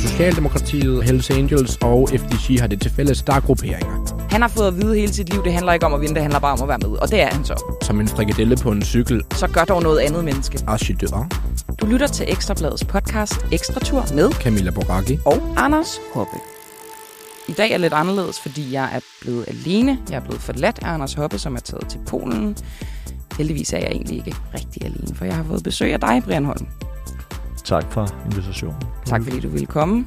Socialdemokratiet, Hells Angels og FDC har det til fælles, der er grupperinger. Han har fået at vide hele sit liv, det handler ikke om at vinde, det handler bare om at være med. Og det er han så. Som en frikadelle på en cykel. Så gør dog noget andet menneske. Archidør. Du lytter til Ekstrabladets podcast Ekstra Tur med Camilla Boracchi. og Anders Hoppe. I dag er lidt anderledes, fordi jeg er blevet alene. Jeg er blevet forladt af Anders Hoppe, som er taget til Polen. Heldigvis er jeg egentlig ikke rigtig alene, for jeg har fået besøg af dig, Brian Holm. Tak for invitationen. Tak fordi du ville komme.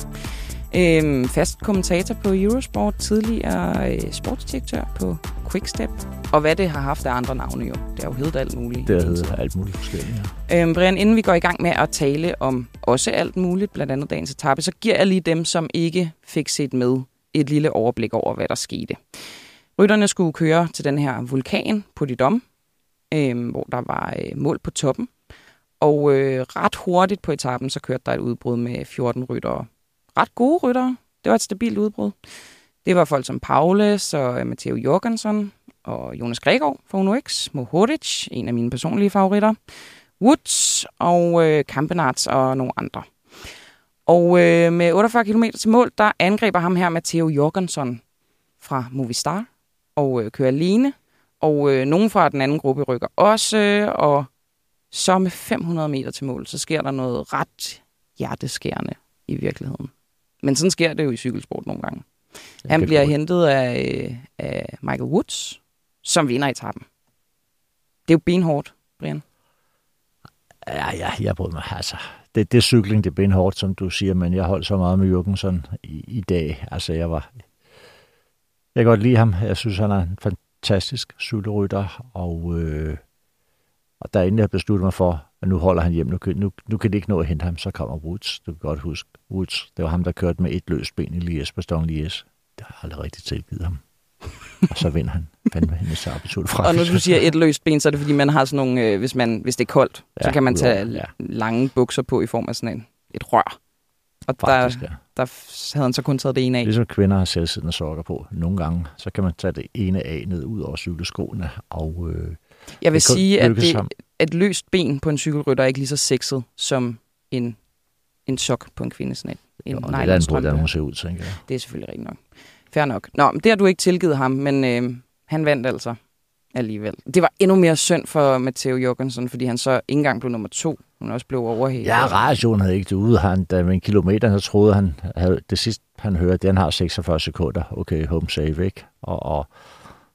Øhm, fast kommentator på Eurosport, tidligere øh, sportsdirektør på Quickstep. Og hvad det har haft af andre navne jo. Det har jo heddet alt muligt. Det hedder alt muligt forskelligt. Ja. Øhm, Brian, inden vi går i gang med at tale om også alt muligt, blandt andet dagens etape, så giver jeg lige dem, som ikke fik set med, et lille overblik over, hvad der skete. Rytterne skulle køre til den her vulkan på Dom, øh, hvor der var øh, mål på toppen. Og øh, ret hurtigt på etappen, så kørte der et udbrud med 14 ryttere. Ret gode ryttere. Det var et stabilt udbrud. Det var folk som Paulus og øh, Matteo Jorgensen og Jonas Gregor fra UNOX, X, Mohoric, en af mine personlige favoritter, Woods og øh, Kampenarts og nogle andre. Og øh, med 48 km til mål, der angriber ham her Matteo Jorgensen fra Movistar og øh, kører alene. Og øh, nogen fra den anden gruppe rykker også, og så med 500 meter til mål, så sker der noget ret hjerteskærende i virkeligheden. Men sådan sker det jo i cykelsport nogle gange. Han kan bliver hentet af, øh, af Michael Woods, som vinder etappen. Det er jo benhårdt, Brian. Ja, ja, jeg bryder mig. Altså, det, det cykling, det er benhårdt, som du siger, men jeg holdt så meget med Jørgensen i, i dag. Altså, jeg var... Jeg kan godt lide ham. Jeg synes, han er en fantastisk cykelrytter, og, øh, og der inden jeg besluttede mig for, at nu holder han hjem, nu, nu, nu kan det ikke nå at hente ham, så kommer Woods. Du kan godt huske Woods. Det var ham, der kørte med et løst ben i Lies på Stone Lies. Det har jeg aldrig rigtig tilgivet ham. og så vinder han. Fandme hendes så absolut fra. Og når du siger et løst ben, så er det fordi, man har sådan nogle, øh, hvis, man, hvis det er koldt, ja, så kan man tage ja. lange bukser på i form af sådan en, et rør. Og der, Faktisk, ja. der havde han så kun taget det ene af. Ligesom kvinder har selvsiddende sokker på. Nogle gange, så kan man tage det ene af ned ud over cykelskoene. Og, øh, Jeg vil sige, at det, ham. et løst ben på en cykelrytter er ikke lige så sexet som en, en sok på en kvinde. Sådan en, det er der en brud, der nylonstrømpe. nogen ser ud, tænker jeg. Det er selvfølgelig rigtigt nok. Fair nok. Nå, men det har du ikke tilgivet ham, men øh, han vandt altså alligevel. Det var endnu mere synd for Matteo Jorgensen, fordi han så ikke engang blev nummer to. Hun også blev overhældet. Ja, radioen havde ikke det ude. Han, da med en kilometer, så troede han, havde, det sidste han hørte, den har 46 sekunder. Okay, home save, ikke? Og, og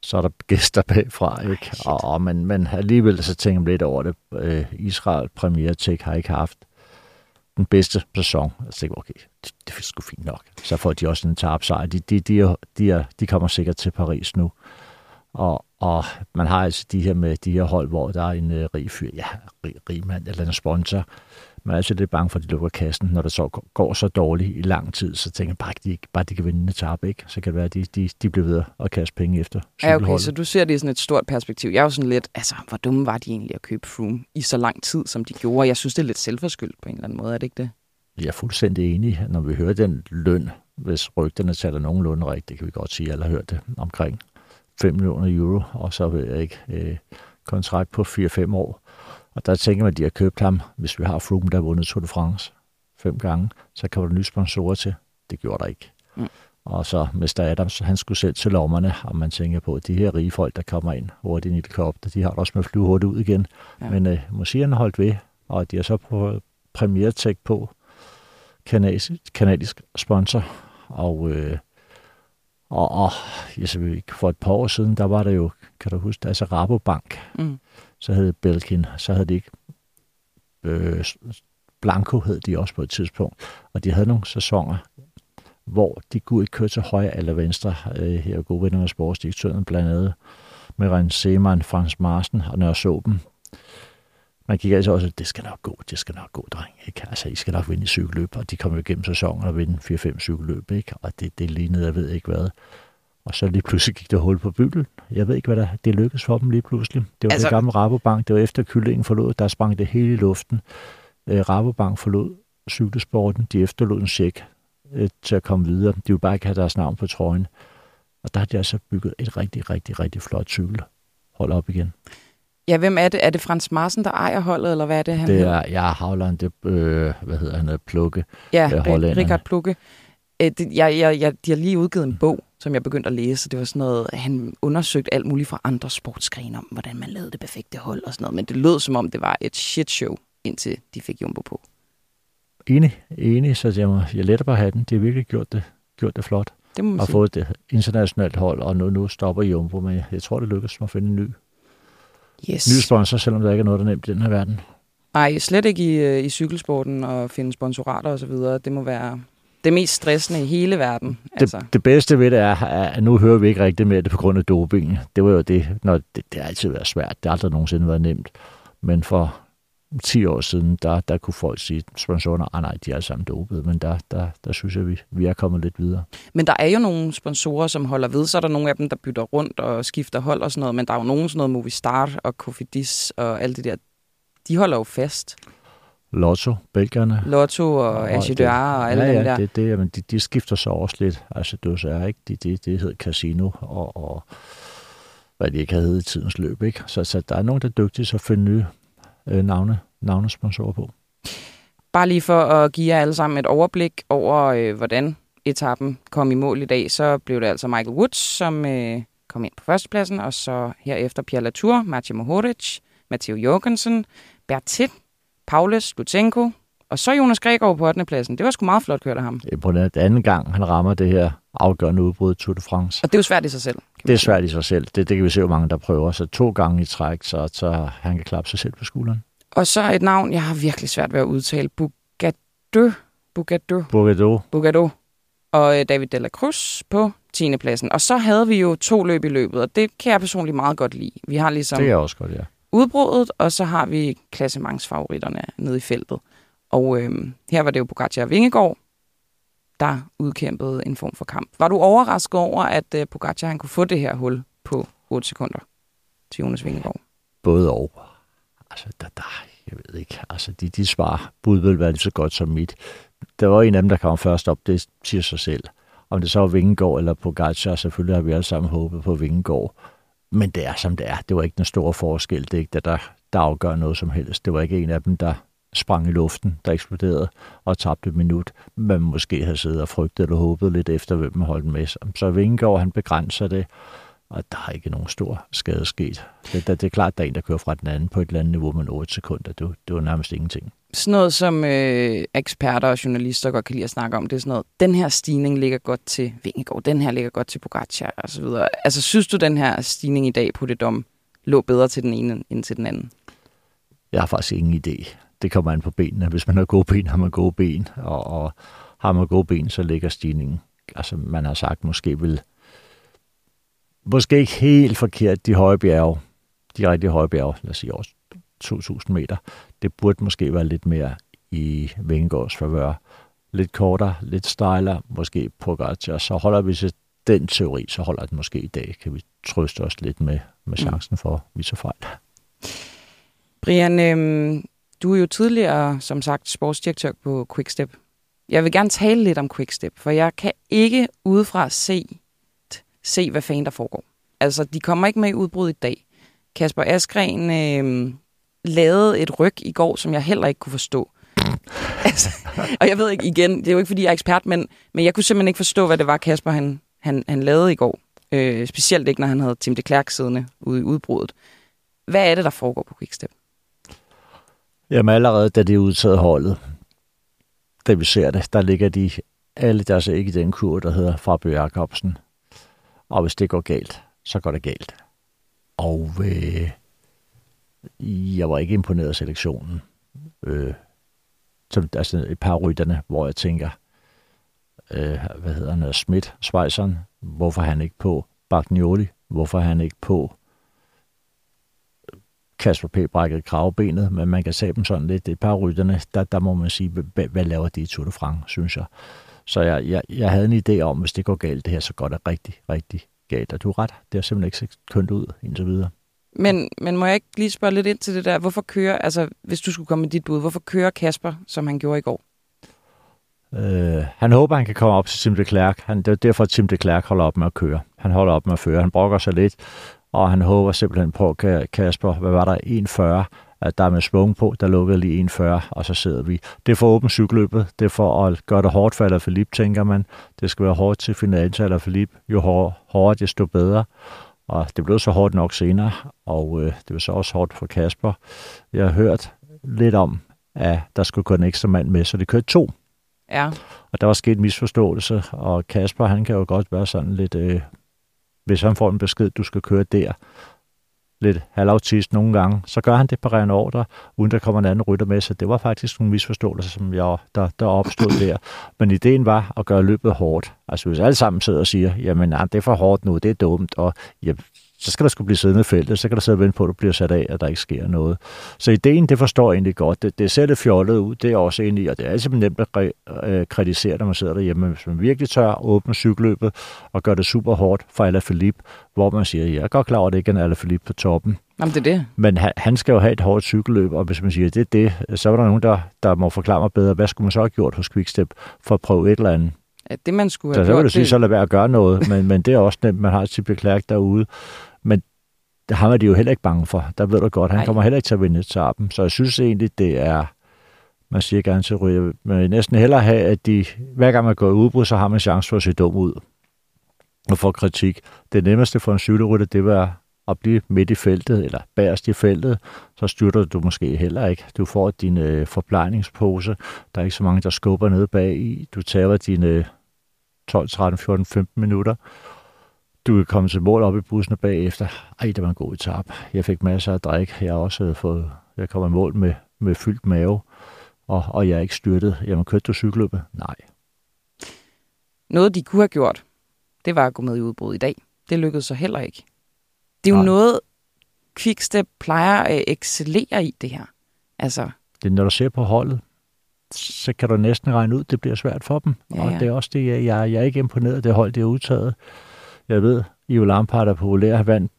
så er der gæster bagfra, ikke? Og, og, men, men alligevel så tænker man lidt over det. Øh, Israel Premier Tech har ikke haft den bedste sæson. Jeg tænker, okay, det, det er sgu fint nok. Så får de også en tabsejr. De, de, de, er, de, er, de kommer sikkert til Paris nu. Og, og man har altså de her med de her hold, hvor der er en øh, rig fyr, ja, rig, rig mand eller en sponsor. Man er altså lidt bange for, at de lukker kassen, når det så går- så dårligt i lang tid. Så tænker jeg bare, at de, bare de kan vinde en etape, ikke? Så kan det være, at de, de, de bliver ved at kaste penge efter Ja, okay, så du ser det i sådan et stort perspektiv. Jeg er jo sådan lidt, altså, hvor dumme var de egentlig at købe Froome i så lang tid, som de gjorde? Jeg synes, det er lidt selvforskyldt på en eller anden måde, er det ikke det? Jeg er fuldstændig enig. Når vi hører den løn, hvis rygterne taler nogenlunde rigtigt, det kan vi godt sige, at alle har hørt det, omkring 5 millioner euro, og så ved jeg ikke, øh, kontrakt på 4-5 år. Og der tænker man, at de har købt ham, hvis vi har Froome, der har vundet Tour de France fem gange, så kan der nye sponsorer til. Det gjorde der ikke. Mm. Og så Mr. Adams, han skulle selv til lommerne, og man tænker på, at de her rige folk, der kommer ind hurtigt i en helikopter, de har det også med at flyve hurtigt ud igen. Ja. Men øh, musikkerne holdt ved, og de har så på Premier Tech på, kanadisk, kanadisk sponsor, og, øh, og, og jeg ikke, for et par år siden, der var der jo, kan du huske, altså Rabobank, Mm. så hed Belkin, så havde de ikke, øh, Blanco hed de også på et tidspunkt, og de havde nogle sæsoner, hvor de kunne ikke køre til højre eller venstre, øh, her er gode venner med sportsdirektøren, blandt andet med Ren Seemann, Frans Marsen og Nørre Soben. Man gik altså også, det skal nok gå, det skal nok gå, dreng. Ikke? Altså, I skal nok vinde i cykelløb, og de kommer jo igennem sæsonen og vinde 4-5 cykelløb, ikke? og det, det lignede, jeg ved ikke hvad. Og så lige pludselig gik der hul på bylden. Jeg ved ikke, hvad der det lykkedes for dem lige pludselig. Det var Altså- det gamle Rabobank. Det var efter kyllingen forlod. Der sprang det hele i luften. Øh, Rabobank forlod cykelsporten. De efterlod en check øh, til at komme videre. De ville bare ikke have deres navn på trøjen. Og der har de altså bygget et rigtig, rigtig, rigtig flot cykel. Hold op igen. Ja, hvem er det? Er det Frans Marsen, der ejer holdet, eller hvad er det, han Det er, ja, Havland, det, øh, hvad hedder han, Plukke. Ja, øh, øh. Richard Plukke. Øh, det, jeg, jeg, jeg, de har lige udgivet en bog, som jeg begyndte at læse. Det var sådan noget, han undersøgte alt muligt fra andre sportsgrene om, hvordan man lavede det perfekte hold og sådan noget. Men det lød som om, det var et shit show, indtil de fik Jumbo på. Enig, enig, så jeg, må, jeg letter på hatten. De har virkelig gjort det, gjort det flot. Det må man Og sige. fået et internationalt hold, og nu, nu stopper Jumbo, men jeg tror, det lykkes at finde en ny, Yes. ny sponsor, selvom der ikke er noget, der er nemt i den her verden. Nej, slet ikke i, øh, i cykelsporten og finde sponsorater osv. Det må være det mest stressende i hele verden. Det, Altså. det bedste ved det er, at nu hører vi ikke rigtig mere det på grund af doping. Det var jo det, når det, det har altid været svært. Det har aldrig nogensinde været nemt. Men for 10 år siden, der, der kunne folk sige, at sponsorerne, ah, nej, de er alle sammen dopede. Men der, der, der synes jeg, vi, vi er kommet lidt videre. Men der er jo nogle sponsorer, som holder ved. Så er der nogle af dem, der bytter rundt og skifter hold og sådan noget. Men der er jo nogen sådan noget Movistar og Cofidis og alt det der. De holder jo fast. Lotto, belgierne. Lotto og Agideur og alle ja, dem ja, der. Det, det, men de, de, skifter så også lidt. Altså, det er ikke, det, det, det hedder casino, og, og hvad de ikke havde i tidens løb. Ikke? Så, så der er nogen, der er dygtige til at finde nye øh, navne, navnesponsorer på. Bare lige for at give jer alle sammen et overblik over, øh, hvordan etappen kom i mål i dag, så blev det altså Michael Woods, som øh, kom ind på førstepladsen, og så herefter Pierre Latour, Matej Mohoric, Matteo Jorgensen, Bertit, Paulus Lutsenko, og så Jonas Gregor på 8. pladsen. Det var sgu meget flot kørt af ham. På den anden gang, han rammer det her afgørende udbrud i Tour de France. Og det er jo svært i sig selv. Det er svært i sig selv. Det, det kan vi se, hvor mange der prøver. Så to gange i træk, så, så han kan klappe sig selv på skulderen. Og så et navn, jeg har virkelig svært ved at udtale. Bugado. Bugado. Bourgeois, Bugado. Og øh, David de la Cruz på 10. pladsen. Og så havde vi jo to løb i løbet, og det kan jeg personligt meget godt lide. Vi har ligesom det jeg også godt, ja. udbruddet, og så har vi klassementsfavoritterne nede i feltet. Og øhm, her var det jo Pogacar og Vingegaard, der udkæmpede en form for kamp. Var du overrasket over, at øh, Pogacar han kunne få det her hul på 8 sekunder til Jonas Vingegaard? Både og. Altså, der, der, jeg ved ikke. Altså, de, de svar burde vel være lige så godt som mit. Der var en af dem, der kom først op, det siger sig selv. Om det så var Vingegaard eller Pogacar, selvfølgelig har vi alle sammen håbet på Vingegaard. Men det er, som det er. Det var ikke den store forskel. Det er ikke det, der, der afgør noget som helst. Det var ikke en af dem, der sprang i luften, der eksploderede og tabte et minut. Man måske havde siddet og frygtet eller håbet lidt efter, hvem man holdt med. Så Vingegaard, han begrænser det, og der er ikke nogen stor skade sket. Det, det, det er klart, at der er en, der kører fra den anden på et eller andet niveau med 8 sekunder. Det, det var nærmest ingenting. Sådan noget, som øh, eksperter og journalister godt kan lide at snakke om, det er sådan noget, den her stigning ligger godt til Vingegaard, den her ligger godt til Pogacar og så videre. Altså, synes du, den her stigning i dag på det dom lå bedre til den ene end til den anden? Jeg har faktisk ingen idé. Det kommer an på benene. Hvis man har gode ben, har man gode ben. Og, og har man gode ben, så ligger stigningen. Altså, man har sagt, måske vil... Måske ikke helt forkert, de høje bjerge. De rigtig høje bjerge, lad os sige også 2.000 meter. Det burde måske være lidt mere i Vingegaards favør. Lidt kortere, lidt stejlere, måske Pogacar. Så holder vi til den teori, så holder den måske i dag. Kan vi trøste os lidt med, med chancen for at vise fejl. Brian, øhm, du er jo tidligere, som sagt, sportsdirektør på Quickstep. Jeg vil gerne tale lidt om Quickstep, for jeg kan ikke udefra se, se hvad fanden der foregår. Altså, de kommer ikke med i udbrud i dag. Kasper Askren øh, lavede et ryg i går, som jeg heller ikke kunne forstå. altså, og jeg ved ikke, igen, det er jo ikke, fordi jeg er ekspert, men, men jeg kunne simpelthen ikke forstå, hvad det var, Kasper han, han, han lavede i går. Øh, specielt ikke, når han havde Tim de Klerk siddende ude i udbruddet. Hvad er det, der foregår på Quickstep? Jamen allerede, da det er udtaget holdet, da vi ser det, der ligger de alle deres æg i den kur, der hedder Fabio Jacobsen. Og hvis det går galt, så går det galt. Og øh, jeg var ikke imponeret af selektionen. Øh, som, altså et par rytterne, hvor jeg tænker, øh, hvad hedder han, Schmidt, Schweizeren, hvorfor han ikke på Bagnoli, hvorfor han ikke på Kasper P. brækkede kravbenet, men man kan se dem sådan lidt. Et par rytterne, der, der må man sige, hvad, hvad laver de i Tour de France, synes jeg. Så jeg, jeg, jeg havde en idé om, hvis det går galt det her, så går det rigtig, rigtig galt. Og du er ret, det har simpelthen ikke set kønt ud indtil videre. Men, men må jeg ikke lige spørge lidt ind til det der? Hvorfor kører, altså hvis du skulle komme med dit bud, hvorfor kører Kasper, som han gjorde i går? Øh, han håber, han kan komme op til Tim de Klerk. Han, det er derfor, at Tim de Klerk holder op med at køre. Han holder op med at føre. Han brokker sig lidt, og han håber simpelthen på, Kasper, hvad var der, 1,40, at der er med svung på, der lukker lige 1,40, og så sidder vi. Det er for åbent cykelløbet, det er for at gøre det hårdt for Alaphilippe, tænker man. Det skal være hårdt til finalen til Alaphilippe. Jo hårdere, desto bedre. Og det blev så hårdt nok senere, og øh, det var så også hårdt for Kasper. Jeg har hørt lidt om, at der skulle gå en ekstra mand med, så det kørte to. Ja. Og der var sket en misforståelse, og Kasper, han kan jo godt være sådan lidt, øh, hvis han får en besked, du skal køre der, lidt halvautist nogle gange, så gør han det på ren ordre, uden der kommer en anden rytter med, så det var faktisk nogle misforståelser, som jeg, der, der opstod der. Men ideen var at gøre løbet hårdt. Altså hvis alle sammen sidder og siger, jamen nej, det er for hårdt nu, det er dumt, og ja, så skal der skulle blive siddende i feltet, så kan der sidde og vente på, at du bliver sat af, at der ikke sker noget. Så ideen, det forstår jeg egentlig godt. Det, det ser lidt fjollet ud, det er også i, og det er altid nemt at øh, kritisere, når man sidder derhjemme. Hvis man virkelig tør åbne cykelløbet og gøre det super hårdt for Alaphilippe, hvor man siger, jeg er godt klar over, at det ikke er en Alaphilippe på toppen. Jamen, det er det. Men han, han skal jo have et hårdt cykelløb, og hvis man siger, det er det, så er der nogen, der, der må forklare mig bedre, hvad skulle man så have gjort hos Quickstep for at prøve et eller andet? Ja, det man skulle have så, gjort. Så vil du sige, så lad være at gøre noget, men, men det er også nemt, man har et Tippe derude. Men har man de jo heller ikke bange for. Der ved du godt, han Nej. kommer heller ikke til at vinde etappen. Så jeg synes egentlig, det er, man siger gerne til ryger, men næsten hellere have, at de, hver gang man går i udbrud, så har man chance for at se dum ud og få kritik. Det nemmeste for en cykelrytter, det var at blive midt i feltet, eller bagerst i feltet, så styrter du måske heller ikke. Du får din øh, forplejningspose. Der er ikke så mange, der skubber ned bag i. Du tager dine 12, 13, 14, 15 minutter du kan komme til mål op i bussen bagefter. Ej, det var en god etap. Jeg fik masser af drik. Jeg har også fået, jeg kom i mål med, med fyldt mave, og, og jeg er ikke styrtet. Jamen, kørte du cykelløbet? Nej. Noget, de kunne have gjort, det var at gå med i udbrud i dag. Det lykkedes så heller ikke. Det er jo Nej. noget, Quickstep plejer at excellere i det her. Altså. Det når du ser på holdet, så kan du næsten regne ud, det bliver svært for dem. Ja, ja. Og det er også det, jeg, jeg, jeg er ikke imponeret, det hold, det er udtaget. Jeg ved, Ivo Lampard er populær. Han vandt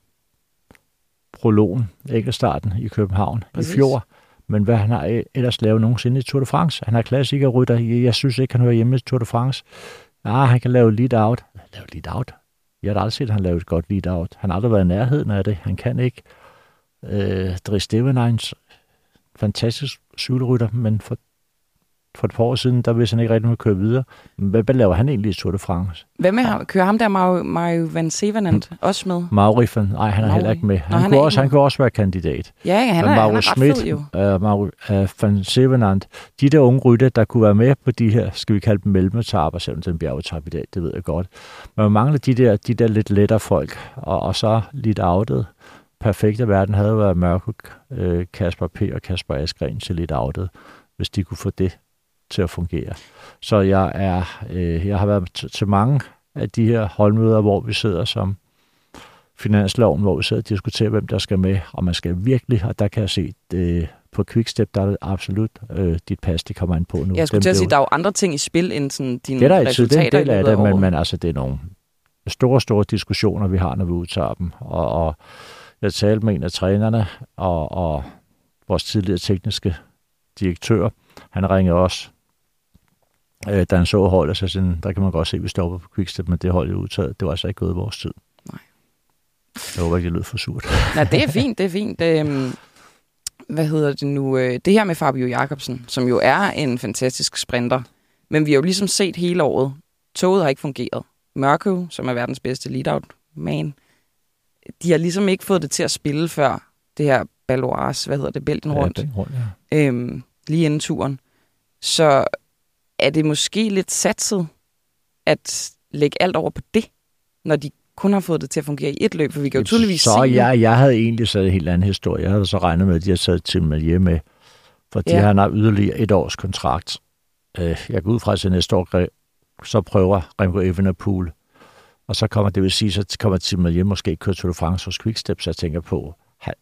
prologen, starten i København Præcis. i fjor. Men hvad han har ellers lavet nogensinde i Tour de France? Han er klassikerrytter. Jeg synes ikke, han hører hjemme i Tour de France. Ah, han kan lave lead out. Lave lead out? Jeg har aldrig set, at han lavede et godt lead out. Han har aldrig været i nærheden af det. Han kan ikke. Øh, Dries Stevenines, fantastisk cykelrytter, men for for et par år siden, der vidste han ikke rigtig, at køre videre. Hvad, hvad laver han egentlig i Tour de France? Hvad med ham? Kører ham der Mario, Mario Van Sevenant hmm. også med? Mauri van, nej, han er Mauri. heller ikke med. Han, Nå, han, kunne også, han kunne også være kandidat. Ja, ja han, er, han er Schmidt, fed jo. Uh, Mario uh, van Sevenant, de der unge rytter, der kunne være med på de her, skal vi kalde dem mellemetaper, selvom det er en bjergetab i dag, det ved jeg godt. Men man mangler de der, de der lidt lettere folk, og, og så lidt outet. Perfekte verden havde været Mørke, uh, Kasper P. og Kasper Askren til lidt outet, hvis de kunne få det til at fungere. Så jeg er, øh, jeg har været til mange af de her holdmøder, hvor vi sidder som finansloven, hvor vi sidder og diskuterer, hvem der skal med, og man skal virkelig, og der kan jeg se, det, på Quickstep, der er det absolut øh, dit pas, det kommer ind på nu. Jeg skulle til at sige, der er jo andre ting i spil, end sådan dine det er der resultater. Det er en del af det, men, men altså, det er nogle store, store diskussioner, vi har, når vi udtager dem. Og, og jeg talte med en af trænerne, og, og vores tidligere tekniske direktør, han ringede også øh, da han så holdet, så sådan, der kan man godt se, at vi stopper på Quickstep, men det hold er udtaget. Det var altså ikke gået i vores tid. Nej. Jeg håber ikke, det lød for surt. Nej, det er fint, det er fint. Øhm, hvad hedder det nu? Øh, det her med Fabio Jacobsen, som jo er en fantastisk sprinter, men vi har jo ligesom set hele året, toget har ikke fungeret. Mørkøv, som er verdens bedste lead-out man, de har ligesom ikke fået det til at spille før det her Balois, hvad hedder det, Bælten rundt, ja, rundt ja. øhm, lige inden turen. Så er det måske lidt satset at lægge alt over på det, når de kun har fået det til at fungere i et løb, for vi kan jo tydeligvis så se... jeg, jeg havde egentlig så en helt anden historie. Jeg havde så regnet med, at de har taget til Malier med, for de ja. har yderligere et års kontrakt. Øh, jeg går ud fra, at næste år så prøver Remco Evenepoel, og så kommer det vil sige, så kommer til Malier måske køre Tour de France hos Quickstep, så jeg tænker på, han,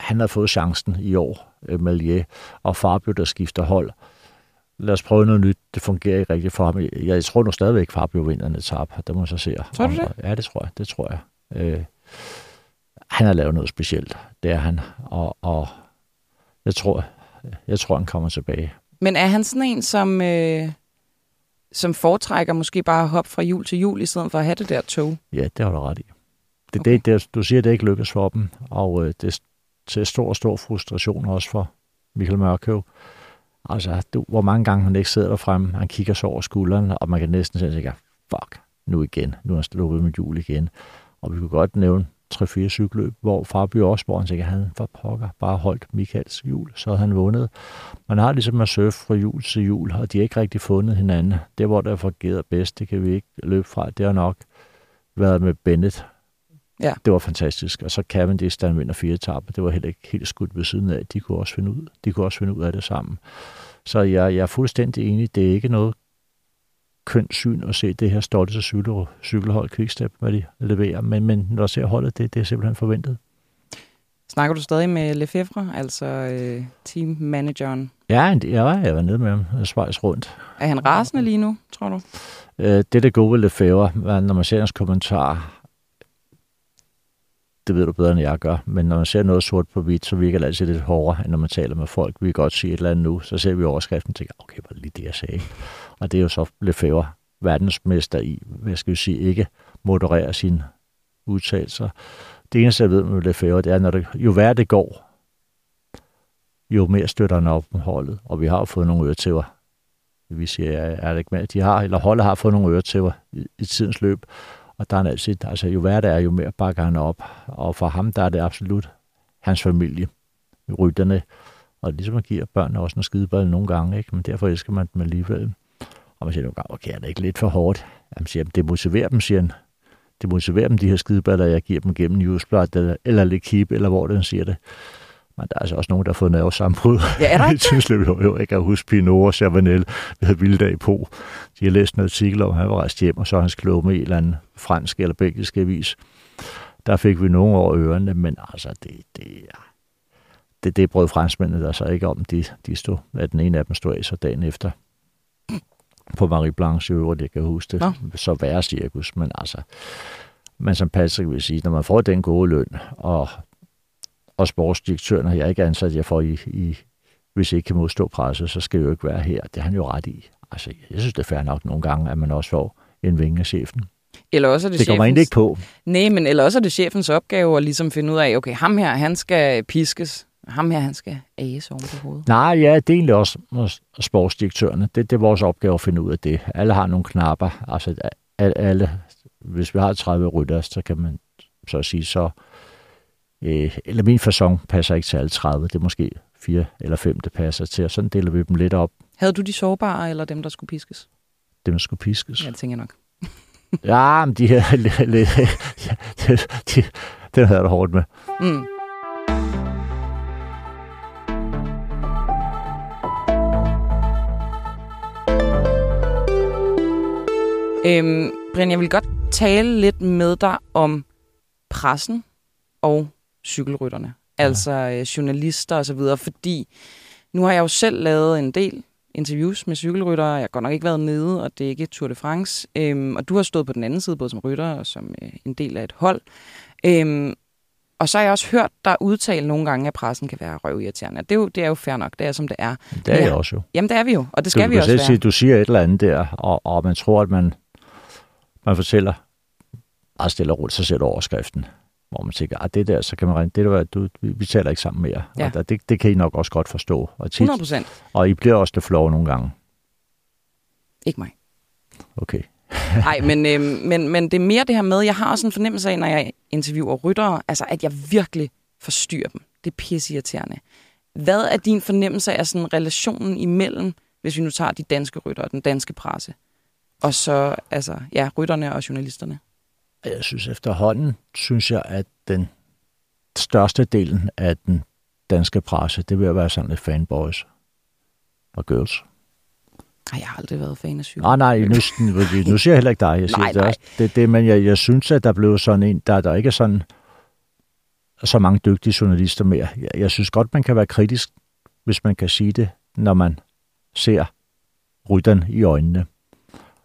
han har fået chancen i år, øh, Malier, og Fabio, der skifter hold lad os prøve noget nyt. Det fungerer ikke rigtigt for ham. Jeg tror nu stadigvæk, Fabio vinder en etap. Det må så se. Tror du det? Ja, det tror jeg. Det tror jeg. Øh, han har lavet noget specielt. Det er han. Og, og jeg tror, jeg tror, han kommer tilbage. Men er han sådan en, som, øh, som foretrækker måske bare at hoppe fra jul til jul, i stedet for at have det der tog? Ja, det har du ret i. det, okay. det, det, du siger, det ikke lykkes for dem, og øh, det er til stor, stor frustration også for Michael Mørkøv. Altså, du, hvor mange gange han ikke sidder der frem, han kigger så over skulderen, og man kan næsten sige, fuck, nu igen, nu er han sluppet med jul igen. Og vi kunne godt nævne 3-4 cykelløb, hvor Fabio også, hvor han sikkert han for pokker bare holdt Michaels jul, så havde han vundet. Man har ligesom at surfe fra jul til jul, og de har ikke rigtig fundet hinanden. Det, hvor der fungerer bedst, det kan vi ikke løbe fra. Det har nok været med Bennett. Ja. Det var fantastisk. Og så Cavendish, der vinder fire etaper. Det var heller ikke helt skudt ved siden af. De kunne også finde ud, de kunne også finde ud af det sammen. Så jeg, jeg er fuldstændig enig. Det er ikke noget kønt syn at se det her stolte cykel, cykelhold Quickstep, hvad de leverer. Men, men når jeg ser holdet, det, det er simpelthen forventet. Snakker du stadig med Lefebvre, altså øh, teammanageren? Ja, jeg var, jeg var nede med ham svejs rundt. Er han rasende lige nu, tror du? Øh, det, der gode ved Lefebvre, når man ser hans kommentar, det ved du bedre, end jeg gør, men når man ser noget sort på hvidt, så virker det altid lidt hårdere, end når man taler med folk. Vi kan godt sige et eller andet nu, så ser vi overskriften og tænker, ah, okay, var det lige det, jeg sagde? Og det er jo så Lefebvre, verdensmester i, hvad skal vi sige, ikke moderere sine udtalelser. Det eneste, jeg ved med Lefebvre, det er, når det, jo værre det går, jo mere støtter han op med holdet. Og vi har jo fået nogle øretæver. Vi siger, er det ikke med? De har, eller holdet har fået nogle øretæver i, i tidens løb. Og der er han altid, altså jo værre det er, jo mere bakker han op. Og for ham, der er det absolut hans familie, rytterne. Og ligesom man giver børnene også en skideball nogle gange, ikke? men derfor elsker man dem alligevel. Og man siger nogle gange, okay, er det ikke lidt for hårdt? Jamen siger, det motiverer dem, siger han. Det motiverer dem, de her skideballer, jeg giver dem gennem Newsblad eller, eller eller hvor den siger det. Men der er altså også nogen, der har fået nervesambrud. Ja, er der ikke? I jo, jo, jeg kan huske Pinot og Chavanel, vi havde Vilddag på. De har læst en artikel om, at han var rejst hjem, og så hans klog med en eller anden fransk eller belgisk avis. Der fik vi nogle over ørerne, men altså, det, det, det, det brød franskmændene der så ikke om. De, de stod, at den ene af dem stod af så dagen efter på Marie Blanche i øvrigt, jeg kan huske det. Nå. Så værre cirkus, men altså, men som Patrick vil sige, når man får den gode løn, og, og sportsdirektøren har jeg ikke ansat jer for, i, i, hvis I ikke kan modstå presset, så skal jeg jo ikke være her. Det har han jo ret i. Altså, jeg synes, det er fair nok nogle gange, at man også får en vinge af chefen. Eller også er det, det kommer chefens... ikke på. Nej, men eller også er det chefens opgave at ligesom finde ud af, okay, ham her, han skal piskes ham her, han skal æse oven på hovedet. Nej, ja, det er egentlig også sportsdirektørerne. Det, det er vores opgave at finde ud af det. Alle har nogle knapper. Altså, alle, hvis vi har 30 rytter, så kan man så sige, så øh, eller min fasong passer ikke til alle 30. Det er måske fire eller fem, det passer til, og sådan deler vi dem lidt op. Havde du de sårbare, eller dem, der skulle piskes? Dem, der skulle piskes. Ja, det tænker jeg nok. ja, men de her, lidt, ja, de, de, den havde jeg det hårdt med. Mm. Øhm, Brian, jeg vil godt tale lidt med dig om pressen og cykelrytterne. Ja. Altså øh, journalister og så videre, fordi nu har jeg jo selv lavet en del interviews med cykelryttere. Jeg har godt nok ikke været nede, og det er ikke Tour de France. Øhm, og du har stået på den anden side, både som rytter og som øh, en del af et hold. Øhm, og så har jeg også hørt dig udtale nogle gange, at pressen kan være røvirriterende. Det er jo, det er jo fair nok, det er som det er. Det er jeg også jo. Jamen det er vi jo, og det skal du vi også være. Sige, du siger et eller andet der, og, og man tror, at man man fortæller meget stille og roligt, så sætter overskriften, hvor man tænker, at ah, det der, så kan man regne, det der, du, vi, vi taler ikke sammen mere. Ja. Og det, det kan I nok også godt forstå. Og tit, 100%. Og I bliver også det flove nogle gange. Ikke mig. Okay. Nej, men, øh, men, men det er mere det her med, jeg har også en fornemmelse af, når jeg interviewer ryttere, altså at jeg virkelig forstyrrer dem. Det er pisseirriterende. Hvad er din fornemmelse af sådan relationen imellem, hvis vi nu tager de danske ryttere og den danske presse? og så altså, ja, rytterne og journalisterne? Jeg synes efterhånden, synes jeg, at den største delen af den danske presse, det vil være sådan lidt fanboys og girls. Nej, jeg har aldrig været fan af cykel. Nej, nej, nu, nu siger jeg heller ikke dig. Jeg siger nej, det, også. det, det Men jeg, jeg synes, at der blev sådan en, der, der ikke er sådan så mange dygtige journalister mere. Jeg, jeg synes godt, man kan være kritisk, hvis man kan sige det, når man ser rytteren i øjnene.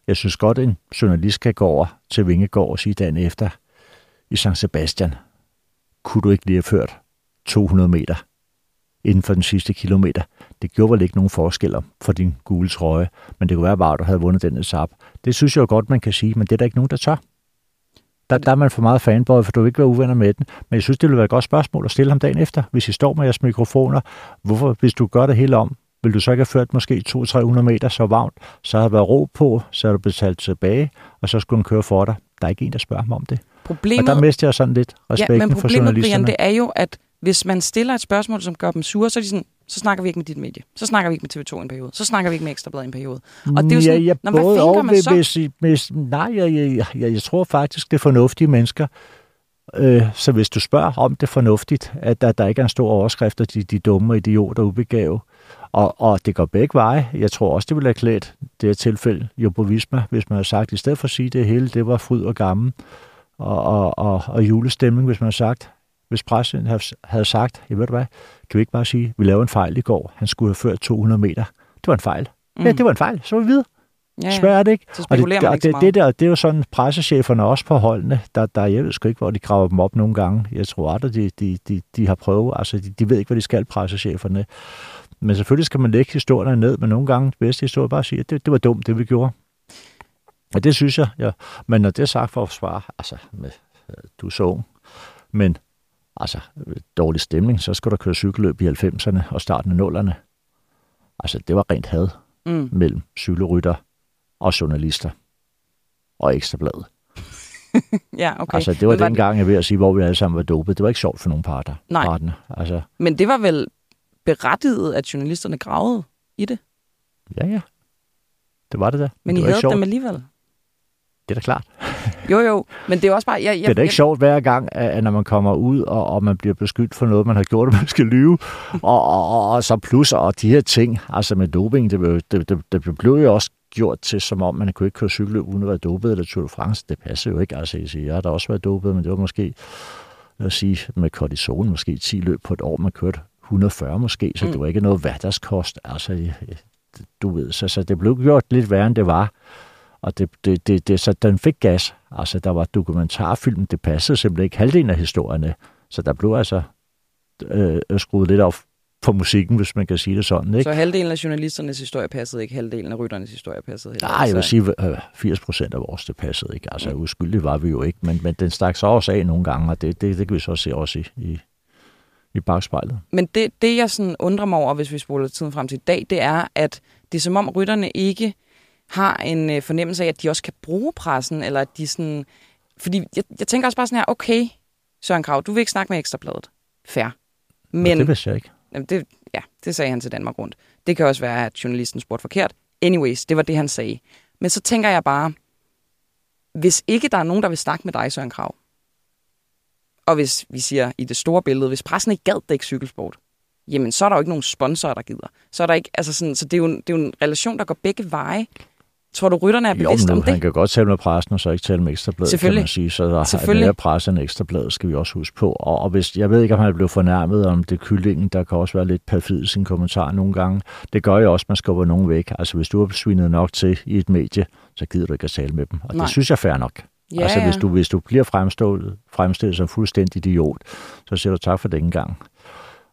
Jeg synes godt, en journalist kan gå over til Vingegård og sige dagen efter i San Sebastian, kunne du ikke lige have ført 200 meter inden for den sidste kilometer. Det gjorde vel ikke nogen forskel for din gule trøje, men det kunne være bare, at du havde vundet den etap. Det synes jeg jo godt, man kan sige, men det er der ikke nogen, der tør. Der, der er man for meget fanboy, for du vil ikke være uvenner med den. Men jeg synes, det ville være et godt spørgsmål at stille ham dagen efter, hvis I står med jeres mikrofoner. Hvorfor, hvis du gør det hele om, vil du så ikke have ført måske 200-300 meter så varmt, så har der været ro på, så har du betalt tilbage, og så skulle den køre for dig. Der er ikke en, der spørger mig om det. Problemet, og der mister jeg sådan lidt respekten ja, men for problemet, journalisterne. Brian, det er jo, at hvis man stiller et spørgsmål, som gør dem sure, så er de sådan, så snakker vi ikke med dit medie. Så snakker vi ikke med TV2 i en periode. Så snakker vi ikke med Ekstrabladet i en periode. Og det er jo sådan, ja, ja, når, hvad både og, man så? hvis, hvis, nej, jeg, jeg, jeg, jeg tror faktisk, det er fornuftige mennesker. Øh, så hvis du spørger om det er fornuftigt, at der, der ikke er en stor overskrift af de, de dumme idioter og ubegave, og, og det går begge veje. Jeg tror også, det ville have klædt det her tilfælde Jumbo Visma, hvis man havde sagt, i stedet for at sige det hele, det var fryd og gammel og, og, og, og julestemning, hvis man havde sagt, hvis pressen havde sagt, jeg ved du hvad, kan vi ikke bare sige, vi lavede en fejl i går, han skulle have ført 200 meter. Det var en fejl. Mm. Ja, det var en fejl, så var vi videre. Ja, ja. Svært ikke? Så Og det, man og det, det, der, det er jo sådan, pressecheferne også på holdene, der, der, jeg ved sgu ikke, hvor de graver dem op nogle gange. Jeg tror aldrig, de, de, de, de har prøvet. Altså, de, de ved ikke, hvad de skal, pressecheferne. Men selvfølgelig skal man lægge historierne ned, men nogle gange, det bedste historie, bare sige, at det, det var dumt, det vi gjorde. Og det synes jeg, ja. Men når det er sagt for at svare, altså, med, øh, du er så ung, men altså, dårlig stemning, så skal der køre cykelløb i 90'erne og starten af 0'erne. Altså, det var rent had Mm. mellem cykelrytter og journalister og ekstrabladet. Ja, okay. Altså, det var var den gang, jeg ved at sige, hvor vi alle sammen var dopet. Det var ikke sjovt for nogen parter. Nej. Parterne. Altså, Men det var vel berettiget, at journalisterne gravede i det. ja, ja. Det var det da. Men det I havde sjovt. dem alligevel. Det er da klart. Jo, jo. Men det er også bare... Jeg, jeg, det er da ikke sjovt hver gang, at når man kommer ud, og, og man bliver beskyldt for noget, man har gjort, og man skal lyve. Og, og, og, og så plus, og de her ting, altså med doping, det, blev- det, det, det blev jo også gjort til, som om man kunne ikke køre cykelløb uden at være dopet, eller Tour de France. Det passer jo ikke. Altså, jeg, siger, jeg har da også været dopet, men det var måske, lad os sige, med kortison, måske 10 løb på et år, man kørte 140 måske, så Mm. mm. det var ikke noget hverdagskost. Altså, jeg- du ved, så, så det blev gjort lidt værre, end det var. Og det, det, det, det, så den fik gas. Altså, der var dokumentarfilm, det passede simpelthen ikke halvdelen af historierne. Så der blev altså øh, skruet lidt op på musikken, hvis man kan sige det sådan. Ikke? Så halvdelen af journalisternes historie passede ikke, halvdelen af rytternes historie passede heller. Nej, jeg vil sige, at 80 procent af vores, det passede ikke. Altså, uskyldige var vi jo ikke, men, men den stak så også af nogle gange, og det, det, det kan vi så se også i, i, i bagspejlet. Men det, det, jeg sådan undrer mig over, hvis vi spoler tiden frem til i dag, det er, at det er som om rytterne ikke har en øh, fornemmelse af, at de også kan bruge pressen, eller at de sådan... Fordi jeg, jeg tænker også bare sådan her, okay, Søren Krav, du vil ikke snakke med Ekstrabladet. Fair. Men, det vidste jeg ikke. Jamen, det, ja, det sagde han til Danmark rundt. Det kan også være, at journalisten spurgte forkert. Anyways, det var det, han sagde. Men så tænker jeg bare, hvis ikke der er nogen, der vil snakke med dig, Søren Krav, og hvis vi siger i det store billede, hvis pressen ikke gad dække cykelsport, jamen så er der jo ikke nogen sponsorer, der gider. Så er der ikke, altså sådan, så det er, jo, en- det er jo en relation, der går begge veje. Tror du, rytterne er bevidste om nu, han det? kan godt tale med pressen, og så ikke tale med ekstrabladet, kan man sige. Så der er mere presse end ekstrabladet, skal vi også huske på. Og, og hvis, jeg ved ikke, om han blevet fornærmet om det kyllingen, der kan også være lidt perfid i sin kommentar nogle gange. Det gør jo også, at man skubber nogen væk. Altså, hvis du har svinet nok til i et medie, så gider du ikke at tale med dem. Og Nej. det synes jeg er fair nok. Ja, altså, hvis ja. du, hvis du bliver fremstillet, fremstillet som fuldstændig idiot, så siger du tak for den gang.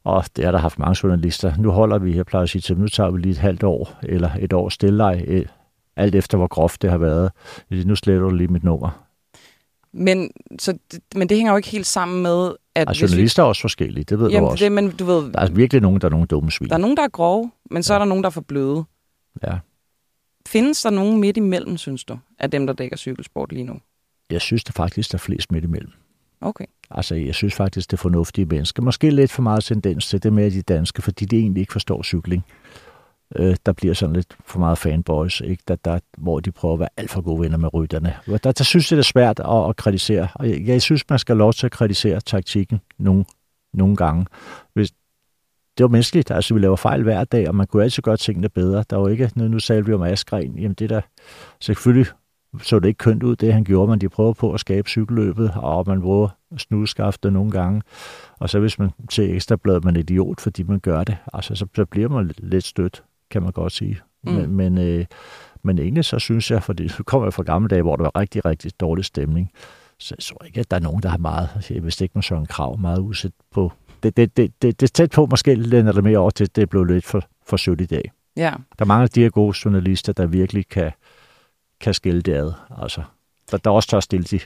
Og det er der haft mange journalister. Nu holder vi, jeg plejer at sige til dem, nu tager vi lige et halvt år, eller et år stilleleg, eh, alt efter hvor groft det har været. Nu sletter du lige mit nummer. Men, så, men det hænger jo ikke helt sammen med, at... Altså, journalister er også forskellige, det ved du jamen, også. det, men du ved, Der er virkelig nogen, der er nogle dumme svin. der er nogen, der er grove, men så er der nogen, der er for bløde. Ja. Findes der nogen midt imellem, synes du, af dem, der dækker cykelsport lige nu? Jeg synes det faktisk, der er flest midt imellem. Okay. Altså, jeg synes faktisk, det er fornuftige mennesker. Måske lidt for meget tendens til det med de danske, fordi de egentlig ikke forstår cykling. Øh, der bliver sådan lidt for meget fanboys, ikke? Der, der, hvor de prøver at være alt for gode venner med rytterne. Der, der synes jeg, det er svært at, at kritisere. Og jeg, jeg synes, man skal have lov til at kritisere taktikken nogle, nogle gange. Hvis, det var menneskeligt. Altså, vi laver fejl hver dag, og man kunne altid gøre tingene bedre. Der var ikke, nu, nu talte vi om Askren, jamen det der, selvfølgelig så det ikke kønt ud, det han gjorde, men de prøver på at skabe cykelløbet, og man bruger snudskaftet nogle gange. Og så hvis man til ekstrabladet, man er idiot, fordi man gør det, altså så, så bliver man lidt stødt, kan man godt sige. Mm. Men, men, øh, men egentlig så synes jeg, fordi så kommer jeg fra gamle dage, hvor der var rigtig, rigtig dårlig stemning, så jeg tror ikke, at der er nogen, der har meget, jeg vidste ikke med Søren Krav, meget udsat på. Det, det, det, det, det er tæt på, måske lænder det mere over til, at det blev lidt for, for sødt i dag. Ja. Der er mange af de her gode journalister, der virkelig kan, kan skille det ad. Altså, der, der også tør stille de,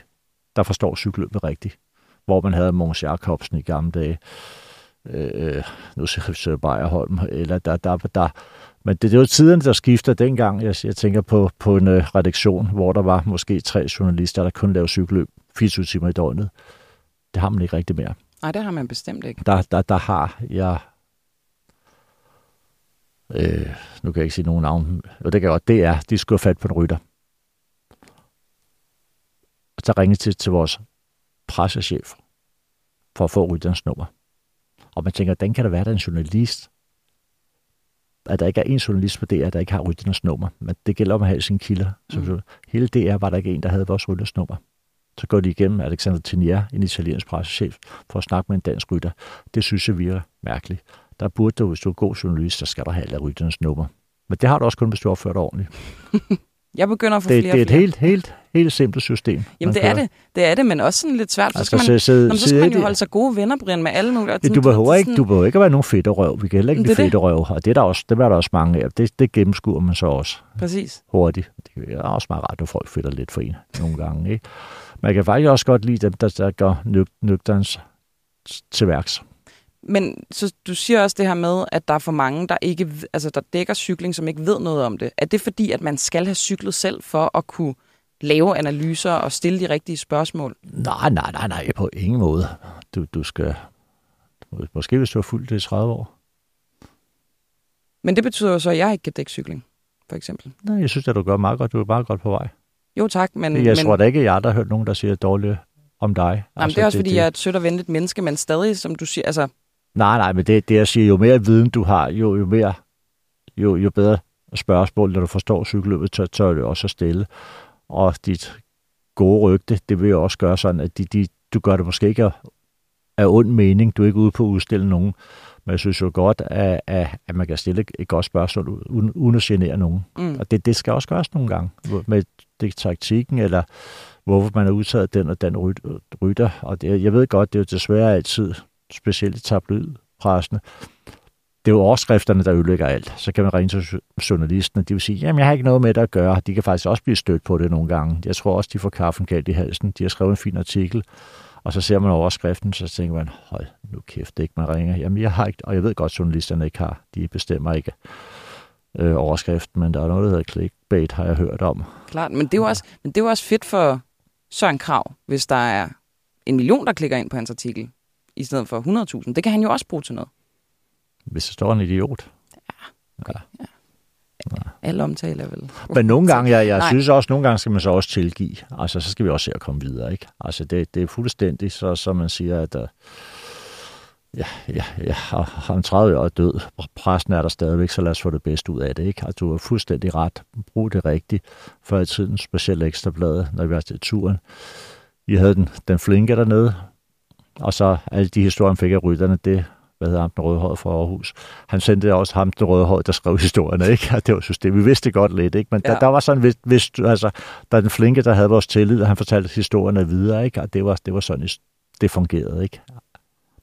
der forstår cykelløbet rigtigt. Hvor man havde Måns Jacobsen i gamle dage, øh, nu siger jeg Bejerholm, eller der, der, der, men det, det er jo tiden, der skifter dengang. Jeg, jeg tænker på, på en uh, redaktion, hvor der var måske tre journalister, der kun lavede cykelløb 24 timer i døgnet. Det har man ikke rigtig mere. Nej, det har man bestemt ikke. Der, der, der har jeg... Øh, nu kan jeg ikke sige nogen navn. Og det kan godt. Det er, de skulle have fat på en rytter. Og så ringede til, til vores pressechef for at få rytterens nummer. Og man tænker, hvordan kan der være, der en journalist, at der ikke er en journalist på DR, der ikke har rytternes nummer. Men det gælder om at have sine kilder. Så mm. hele DR var der ikke en, der havde vores rytternes nummer. Så går de igennem Alexander Tenier, en italiensk pressechef, for at snakke med en dansk rytter. Det synes jeg virker mærkeligt. Der burde du, hvis du er god journalist, så skal du have alle rytternes nummer. Men det har du også kun, hvis du opført ordentligt. Jeg begynder at få det, flere Det er et flere. helt, helt, helt simpelt system. Jamen det er det. Det er det, men også sådan lidt svært. Så skal, man, sidde, så skal man jo holde sig gode venner, Brian, med alle mulige. Ja, du behøver ikke, du behøver ikke at være nogen fedterøv. Vi kan heller ikke Det det. fedterøv, og det er der også, det er der også mange af. Det, det gennemskuer man så også Præcis. hurtigt. Det er også meget rart, at folk fedter lidt for en nogle gange. Ikke? Man kan faktisk også godt lide dem, der, der går nøg, nøgterns til værks. Men så du siger også det her med, at der er for mange, der ikke, altså der dækker cykling, som ikke ved noget om det. Er det fordi, at man skal have cyklet selv for at kunne lave analyser og stille de rigtige spørgsmål? Nej, nej, nej, nej, på ingen måde. Du, du skal... Måske hvis du har fulgt det i 30 år. Men det betyder jo så, at jeg ikke kan dække cykling, for eksempel. Nej, jeg synes, at du gør meget godt. Du er meget godt på vej. Jo tak, men, jeg men tror da ikke, at jeg der har hørt nogen, der siger dårligt om dig. jamen, altså, det er også fordi, jeg er et sødt og venligt menneske, men stadig, som du siger, altså, Nej, nej, men det, det jeg siger, jo mere viden du har, jo, jo mere, jo, jo bedre spørgsmål, når du forstår cykelløbet, tør, tør du også at stille. Og dit gode rygte, det vil jo også gøre sådan, at de, de, du gør det måske ikke af, af ond mening. Du er ikke ude på at udstille nogen. Men jeg synes jo godt, at, at, at man kan stille et godt spørgsmål, uden, uden at genere nogen. mm, Og det, det skal også gøres nogle gange med det, taktikken, eller hvorfor man har udtaget den og den ryt- rytter. Og det, jeg ved godt, det er jo desværre altid, specielt i tabloidpressene, det er jo overskrifterne, der ødelægger alt. Så kan man ringe til journalisten, og de vil sige, jamen jeg har ikke noget med det at gøre. De kan faktisk også blive stødt på det nogle gange. Jeg tror også, de får kaffen galt i halsen. De har skrevet en fin artikel, og så ser man overskriften, så tænker man, hold nu kæft, det ikke man ringer. Jamen jeg har ikke, og jeg ved godt, journalisterne ikke har. De bestemmer ikke øh, overskriften, men der er noget, der hedder clickbait, har jeg hørt om. klart. Men det, er jo også, men det er jo også fedt for Søren Krav, hvis der er en million, der klikker ind på hans artikel, i stedet for 100.000. Det kan han jo også bruge til noget. Hvis der står en idiot. Alle omtale er vel... Men nogle gange, jeg, jeg Nej. synes også, nogle gange skal man så også tilgive. Altså, så skal vi også se at komme videre, ikke? Altså, det, det er fuldstændig, så, så man siger, at uh, ja, ja, ja, han 30 år er død. Pressen er der stadigvæk, så lad os få det bedste ud af det, ikke? Altså, du har fuldstændig ret. Brug det rigtigt. Før i tiden, specielt ekstrabladet, når vi var til turen. Vi havde den, den flinke dernede, og så alle de historier, han fik af rytterne, det hvad hedder ham, den rødhårede fra Aarhus. Han sendte også ham, den rødhårede, der skrev historierne, ikke? Og det var system. Vi vidste det godt lidt, ikke? Men ja. Der, der, var sådan, hvis, hvis, du- altså, der er den flinke, der havde vores tillid, og han fortalte historierne videre, ikke? Og det var, det var sådan, det fungerede, ikke?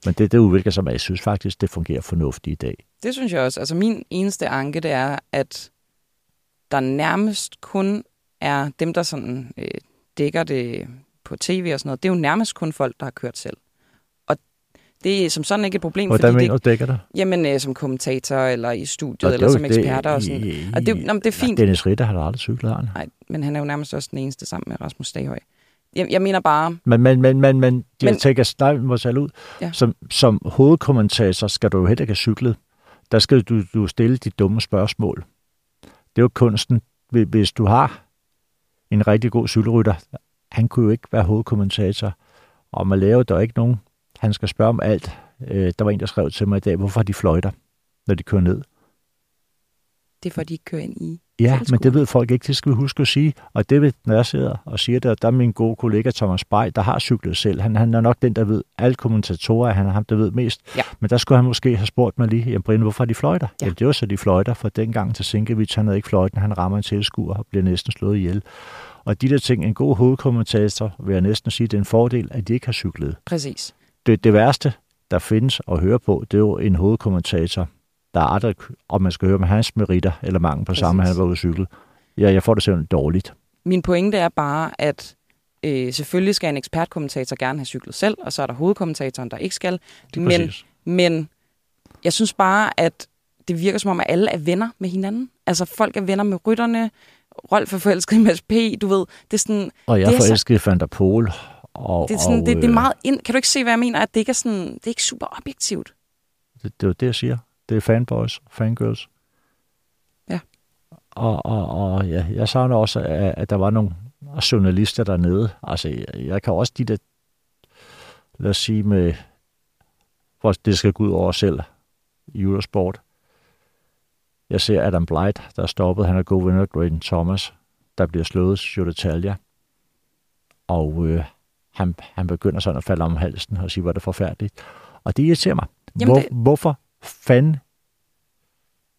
Men det, det udvikler sig med, jeg synes faktisk, det fungerer fornuftigt i dag. Det synes jeg også. Altså min eneste anke, det er, at der nærmest kun er dem, der sådan øh, dækker det på tv og sådan noget. Det er jo nærmest kun folk, der har kørt selv. Det er som sådan ikke et problem, Hvordan fordi mener det, du, dækker det? jamen, øh, som kommentator eller i studiet, det eller er som eksperter og sådan. i- Og det, nå, men det er fint. Ja, Dennis Ritter har aldrig cyklet, han. Nej, men han er jo nærmest også den eneste sammen med Rasmus Staghøj. Jeg, jeg mener bare, Men, men, men, men, men jeg Men- tænker, nej, må tale ud. Ja. Som, som hovedkommentator skal du jo heller ikke have cyklet. Der skal du, du stille de dumme spørgsmål. Det er jo kunsten. Hvis- du har en rigtig god cykelrytter, han kunne jo ikke være hovedkommentator. Og man laver der er ikke nogen. Han skal spørge om alt. Øh, Der var en, der skrev til mig i dag, hvorfor de fløjter, når de kører ned. det er for, at de ikke kører ind i. Ja, men det ved folk ikke, det skal vi huske at sige. Og det, ved- når jeg sidder og siger det, og der er min gode kollega Thomas Bay, der har cyklet selv. Han, han er nok den, der ved, alle kommentatorer, han er ham, der ved mest. Ja. Men der skulle han måske have spurgt mig lige, jamen Brian, hvorfor de fløjter? Ja. Ja. Jamen, det var så de fløjter, for dengang til Sinkevich, han havde ikke fløjten, han rammer en tilskuer og bliver næsten slået ihjel. Og de der ting, en god hovedkommentator, vil jeg næsten sige, det er en fordel, at de ikke har cyklet. Præcis. Det, det værste, der findes at høre på, det er jo en hovedkommentator, der er aldrig, om man skal høre med hans meritter, eller mangel på Præcis. samme, han var ude cykle. Ja, jeg får det simpelthen dårligt. Min pointe er bare, at Øh, selvfølgelig skal en ekspertkommentator gerne have cyklet selv, og så er der hovedkommentatoren, der ikke skal. Men, men jeg synes bare, at det virker som om, at alle er venner med hinanden. Altså folk er venner med rytterne, Rolf er forelsket i Mads P., du ved. Det er sådan, Og jeg det er så- forelskede Van der Pol. Og, det er, sådan, og, det, det er øh, meget ind. Kan du ikke se, hvad jeg mener? At det ikke er sådan, det er ikke super objektivt. Det, det er jo det, jeg siger. Det er fanboys, fangirls. Ja. Og, og, og ja, jeg savner også, at, at der var nogle journalister dernede. Altså, jeg, jeg kan også de der, lad os sige med, hvor det skal gå ud over os selv i Eurosport. Jeg ser Adam Blight, der er stoppet. Han er god vinder Graydon Thomas, der bliver slået Jutta Talia. Og øh, han, han begynder sådan at falde om halsen og sige, hvor er det forfærdeligt. Og det irriterer mig. Jamen, Hvor, det- Hvorfor fanden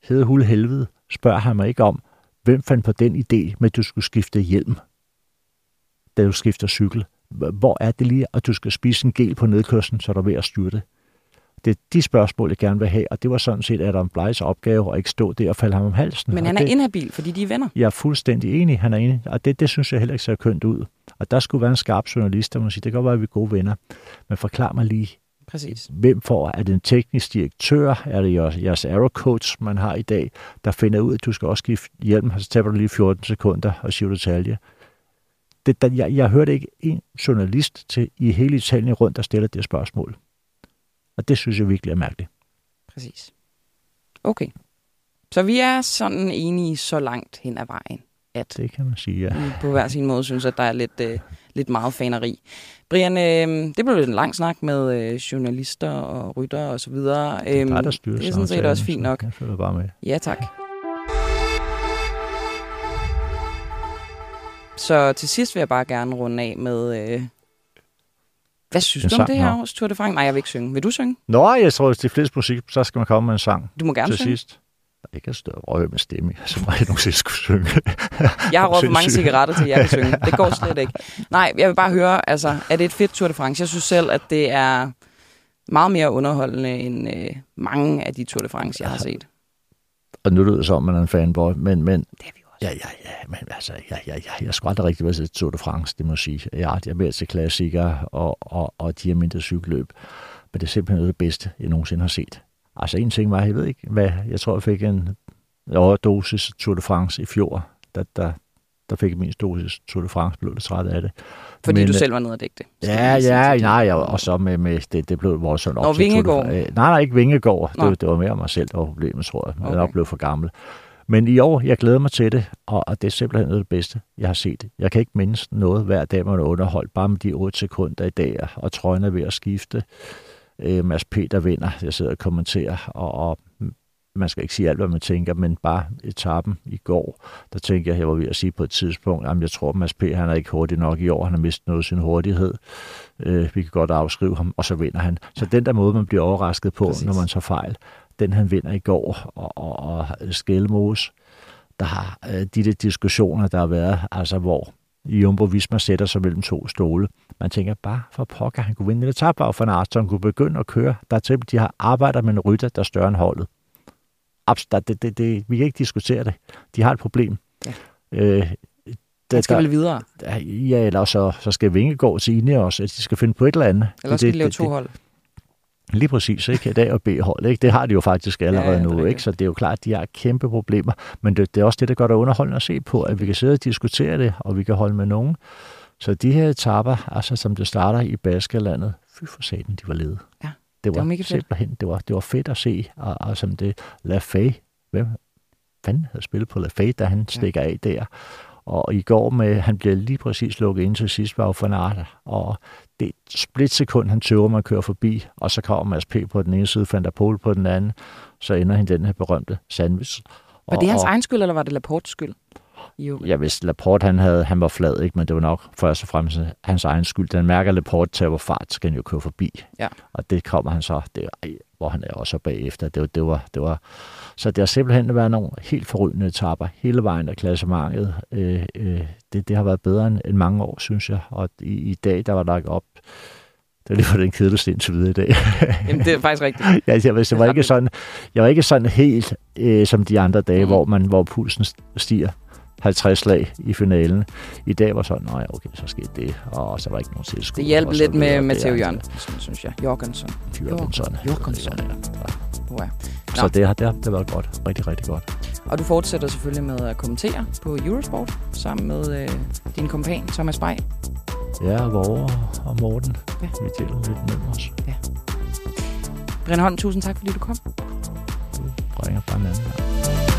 hed hul helvede, spørger han mig ikke om, hvem fandt på den idé med, at du skulle skifte hjelm, da du skifter cykel? Hvor er det lige, at du skal spise en gel på nedkørslen, så du er ved at styrte? Det er de spørgsmål, jeg gerne vil have, og det var sådan set Adam Bleis opgave at ikke stå der og falde ham om halsen. Men han er det, inhabil, fordi de er venner. Jeg er fuldstændig enig, han er enig, og det, det synes jeg heller ikke ser kønt ud. Og der skulle være en skarp journalist, der må sige, det kan godt være, at vi er gode venner, men forklar mig lige, Præcis. hvem får? Er det en teknisk direktør? Er det jeres, jeres aero coach, man har i dag, der finder ud at du skal også skifte hjelm, og så taber du lige 14 sekunder og siger detalje? Det, der, jeg, jeg hørte ikke en journalist til i hele Italien rundt, der stiller det spørgsmål. Og det synes jeg virkelig er mærkeligt. Præcis. Okay. Så vi er sådan enige så langt hen ad vejen, at Det kan man sige, ja. på hver sin måde synes, at der er lidt, øh, lidt meget faneri. Brian, øh, det blev lidt en lang snak med øh, journalister og rytter og så videre. Det er Øhm, dig, der styrer det er sådan set også fint nok. Jeg følger bare med. Ja, tak. Så til sidst vil jeg bare gerne runde af med... Øh, hvad synes En du om sang, det her års Tour de France? Nej, jeg vil ikke synge. Vil du synge? Nå, jeg tror, at de fleste musik, så skal man komme med en sang Du må gerne til synge. sidst. Jeg kan stå og røge med stemme, så må jeg nogensinde skulle synge. Jeg har råbt mange cigaretter til, at jeg kan synge. Det går slet ikke. Nej, jeg vil bare høre, altså, er det et fedt Tour de France? Jeg synes selv, at det er meget mere underholdende end øh, mange af de Tour de France, jeg har set. og nu lyder det som, man er en fanboy, men, men Det er vi. Ja, ja, ja, men altså, ja, ja, ja, jeg skulle aldrig rigtig være til Tour de France, det må jeg sige. Jeg er, jeg er mere til klassikere og, og, og de her mindre cykelløb. Men det er simpelthen noget af det bedste, jeg nogensinde har set. Altså en ting var, jeg ved ikke, hvad, jeg tror, jeg fik en overdosis Tour de France i fjor. Der, der, der fik jeg min dosis Tour de France, blev lidt træt af det. Fordi Men, du øh, selv var nede og dække det. Ja, jeg sige ja, til nej, jeg, og så med, med det, det blev voldsomt op Nå, til Tour de Vingegaard. France. Øh, Nej, nej, ikke Vingegaard. Nå. Det, det var mere mig selv, der var problemet, tror jeg. Jeg Okay. okay. blev for gammel. Men i år, jeg glæder mig til det, og, det er simpelthen noget af det bedste, jeg har set. Jeg kan ikke mindes noget hver dag, man er underholdt, bare med de 8 sekunder i dag, og trøjen er ved at skifte. Øh, Mads Peter vinder, jeg sidder og kommenterer, og, og man skal ikke sige alt, hvad man tænker, men bare etappen i går, der tænker jeg, jeg var ved at sige på et tidspunkt, at jeg tror, at Mads P. han er ikke hurtig nok i år, han har mistet noget af sin hurtighed. Øh, vi kan godt afskrive ham, og så vinder han. Så den der måde, man bliver overrasket på, Præcis. Når man tager fejl, den han vinder i går, og, og, og Skelmose, der har øh, de der diskussioner, der har været, altså hvor Jumbo Visma sætter sig mellem to stole. Man tænker bare, for pokker, han kunne vinde en etape af Van han kunne begynde at køre. Der er til, de har arbejder med en rytter, der er større end holdet. Abs- der, det, det, det, vi kan ikke diskutere det. De har et problem. Ja. Øh, Han skal vel videre, Ja, eller så, så skal Vingegaard til Ineos, at de skal finde på et eller andet. eller skal de lave to hold. Lige præcis, ikke? Et A- og B-hold, ikke? Det har de jo faktisk allerede Ja, ja, det nu, ikke? Så det er jo klart, at de har kæmpe problemer. Men det, det er også det, der gør det underholdende at se på, at vi kan sidde og diskutere det, og vi kan holde med nogen. Så de her etapper, altså som det starter i Baskerlandet, fy for satan, de var lede. Ja, det var, var mega fedt. simpelthen, det var, det var fedt at se, og, og som det, Lafay, hvem fanden havde spillet på Lafay, da han stikker af der. Og i går med, han bliver lige præcis lukket ind til sidst, var jo Van Aert, og det er et splitsekund, han tøver med at køre forbi, og så kommer Mads P. på den ene side, der Pol på den anden, så ender han den her berømte sandwich. Var Og- det hans og- egen skyld, eller var det Laportes skyld? Jo. Ja, hvis Laporte han, havde, han var flad, ikke? men det var nok først og fremmest hans egen skyld. Den mærker, Laporte tager fart, så kan han jo køre forbi. Ja. Og det kommer han så, det, hvor han er også bagefter. Det, var- det, var, det var, så det har simpelthen været nogle helt forrygende etapper hele vejen af klassementet. Øh, øh, det, det har været bedre end, end mange år, synes jeg. Og i, i dag, der var lagt op det var lige for den kedeligste indtil videre i dag. Jamen, det er faktisk rigtigt. ja, jeg, jeg, jeg, var ikke sådan, jeg var ikke sådan helt øh, som de andre dage, mm. hvor, man, hvor pulsen stiger. 50 slag i finalen. I dag var sådan, nej, okay, så skete det, og så var ikke nogen tilskud. Det hjalp lidt med. Matteo Jørgensen, synes jeg. Jorgensen. Jørgensen. Jorgensen. Ja, ja. Ja. Så det har, det har været godt. Rigtig, rigtig godt. Og du fortsætter selvfølgelig med at kommentere på Eurosport sammen med øh, din kompan Thomas Bay. Ja, Vore og Morten. Ja. Vi deler lidt mellem os. Brian Holm, tusind tak, fordi du kom. Du bringer bare en anden gang.